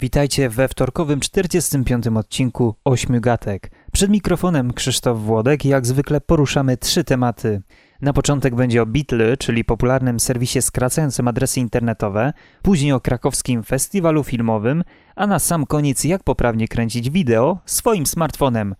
Witajcie we wtorkowym 45. odcinku Ośmiu Gatek. Przed mikrofonem Krzysztof Włodek i jak zwykle poruszamy trzy tematy. Na początek będzie o Beatle, czyli popularnym serwisie skracającym adresy internetowe, później o krakowskim festiwalu filmowym, a na sam koniec jak poprawnie kręcić wideo swoim smartfonem.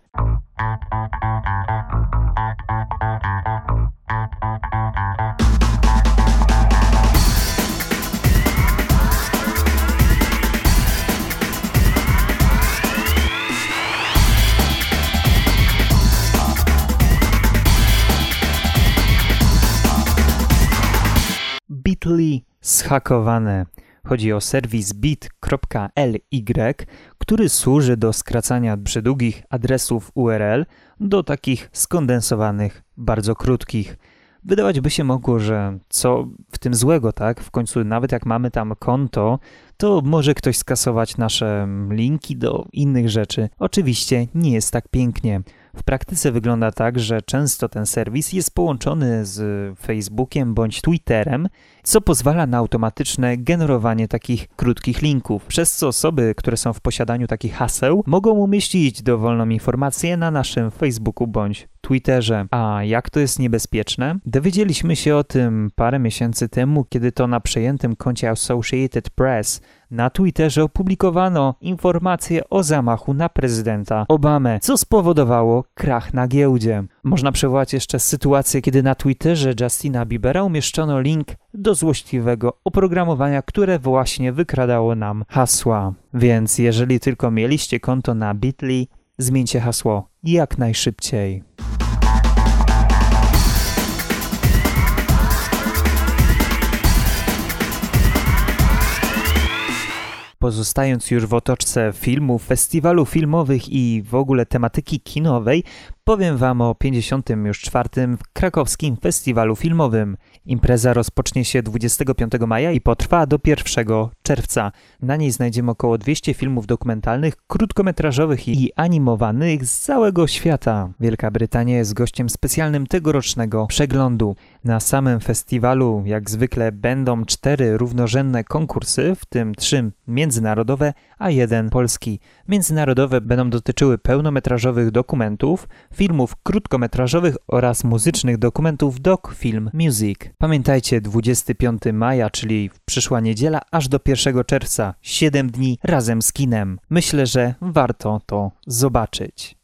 Bitly zhakowane. Chodzi o serwis bit.ly, który służy do skracania przydługich adresów URL do takich skondensowanych, bardzo krótkich. Wydawać by się mogło, że co w tym złego, tak? W końcu nawet jak mamy tam konto, to może ktoś skasować nasze linki do innych rzeczy. Oczywiście nie jest tak pięknie. W praktyce wygląda tak, że często ten serwis jest połączony z Facebookiem bądź Twitterem, co pozwala na automatyczne generowanie takich krótkich linków, przez co osoby, które są w posiadaniu takich haseł, mogą umieścić dowolną informację na naszym Facebooku bądź Twitterze. A jak to jest niebezpieczne? Dowiedzieliśmy się o tym parę miesięcy temu, kiedy to na przejętym koncie Associated Press na Twitterze opublikowano informację o zamachu na prezydenta Obamę, co spowodowało krach na giełdzie. Można przywołać jeszcze sytuację, kiedy na Twitterze Justina Biebera umieszczono link do złośliwego oprogramowania, które właśnie wykradało nam hasła. Więc jeżeli tylko mieliście konto na Bitly, zmieńcie hasło jak najszybciej. Pozostając już w otoczce filmów, festiwalu filmowych i w ogóle tematyki kinowej, powiem Wam o 54. krakowskim festiwalu filmowym. Impreza rozpocznie się 25 maja i potrwa do 1 czerwca. Na niej znajdziemy około 200 filmów dokumentalnych, krótkometrażowych i animowanych z całego świata. Wielka Brytania jest gościem specjalnym tegorocznego przeglądu. Na samym festiwalu, jak zwykle, będą cztery równorzędne konkursy, w tym trzy międzynarodowe, a jeden polski. Międzynarodowe będą dotyczyły pełnometrażowych dokumentów, filmów krótkometrażowych oraz muzycznych dokumentów Doc Film Music. Pamiętajcie, 25 maja, czyli przyszła niedziela, aż do 1 czerwca, 7 dni razem z kinem. Myślę, że warto to zobaczyć.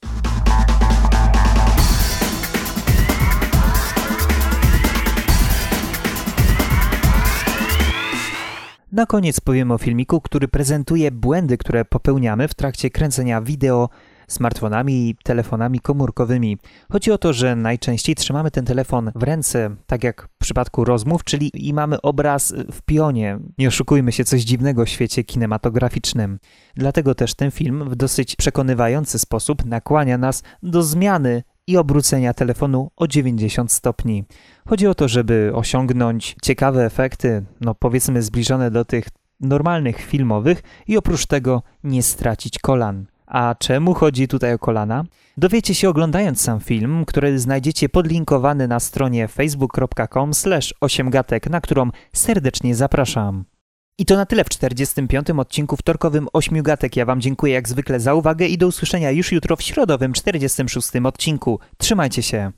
Na koniec powiem o filmiku, który prezentuje błędy, które popełniamy w trakcie kręcenia wideo smartfonami i telefonami komórkowymi. Chodzi o to, że najczęściej trzymamy ten telefon w ręce, tak jak w przypadku rozmów, czyli i mamy obraz w pionie. Nie oszukujmy się, coś dziwnego w świecie kinematograficznym. Dlatego też ten film w dosyć przekonywający sposób nakłania nas do zmiany i obrócenia telefonu o 90 stopni. Chodzi o to, żeby osiągnąć ciekawe efekty, no powiedzmy zbliżone do tych normalnych filmowych i oprócz tego nie stracić kolan. A czemu chodzi tutaj o kolana? Dowiecie się oglądając sam film, który znajdziecie podlinkowany na stronie facebook.com 8gatek, na którą serdecznie zapraszam. I to na tyle w 45. odcinku wtorkowym 8 gatek. Ja Wam dziękuję jak zwykle za uwagę i do usłyszenia już jutro w środowym 46. odcinku. Trzymajcie się.